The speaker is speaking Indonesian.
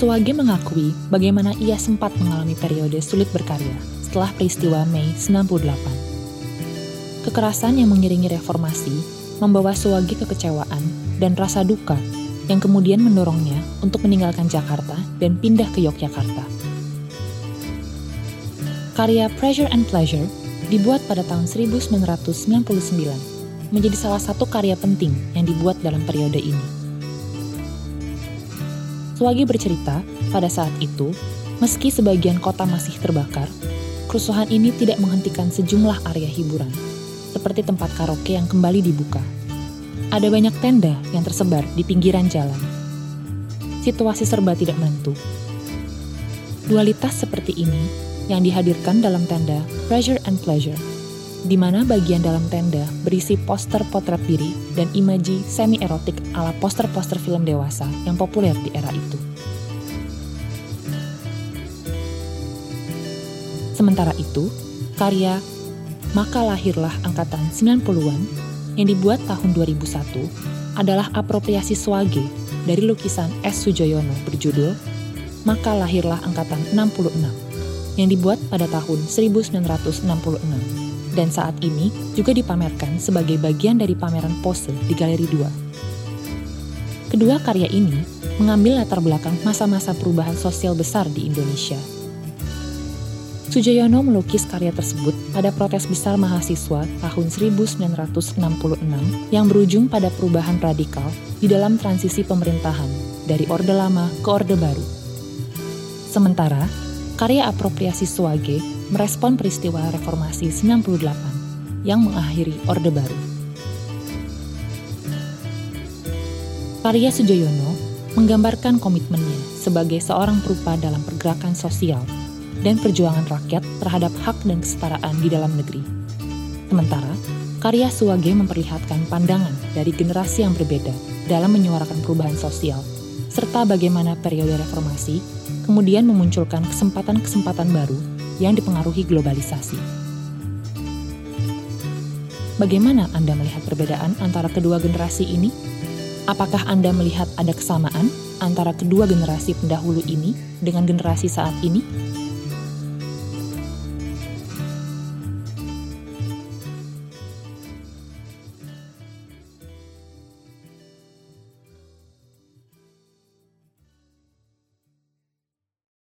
Suwage mengakui bagaimana ia sempat mengalami periode sulit berkarya setelah peristiwa Mei 98. Kekerasan yang mengiringi reformasi membawa Suwage kekecewaan dan rasa duka yang kemudian mendorongnya untuk meninggalkan Jakarta dan pindah ke Yogyakarta. Karya Pressure and Pleasure dibuat pada tahun 1999 menjadi salah satu karya penting yang dibuat dalam periode ini. Suwagi bercerita, pada saat itu, meski sebagian kota masih terbakar, kerusuhan ini tidak menghentikan sejumlah area hiburan, seperti tempat karaoke yang kembali dibuka. Ada banyak tenda yang tersebar di pinggiran jalan. Situasi serba tidak menentu. Dualitas seperti ini yang dihadirkan dalam tenda Pressure and Pleasure di mana bagian dalam tenda berisi poster potret diri dan imaji semi-erotik ala poster-poster film dewasa yang populer di era itu. Sementara itu, karya Maka Lahirlah Angkatan 90-an yang dibuat tahun 2001 adalah apropriasi swage dari lukisan S. Sujoyono berjudul Maka Lahirlah Angkatan 66 yang dibuat pada tahun 1966 dan saat ini juga dipamerkan sebagai bagian dari pameran pose di Galeri 2. Kedua karya ini mengambil latar belakang masa-masa perubahan sosial besar di Indonesia. Sujoyono melukis karya tersebut pada protes besar mahasiswa tahun 1966 yang berujung pada perubahan radikal di dalam transisi pemerintahan dari Orde Lama ke Orde Baru. Sementara, karya apropriasi Swage merespon peristiwa reformasi 98 yang mengakhiri Orde Baru. Karya Sujoyono menggambarkan komitmennya sebagai seorang perupa dalam pergerakan sosial dan perjuangan rakyat terhadap hak dan kesetaraan di dalam negeri. Sementara, karya Suwage memperlihatkan pandangan dari generasi yang berbeda dalam menyuarakan perubahan sosial, serta bagaimana periode reformasi kemudian memunculkan kesempatan-kesempatan baru yang dipengaruhi globalisasi. Bagaimana Anda melihat perbedaan antara kedua generasi ini? Apakah Anda melihat ada kesamaan antara kedua generasi pendahulu ini dengan generasi saat ini?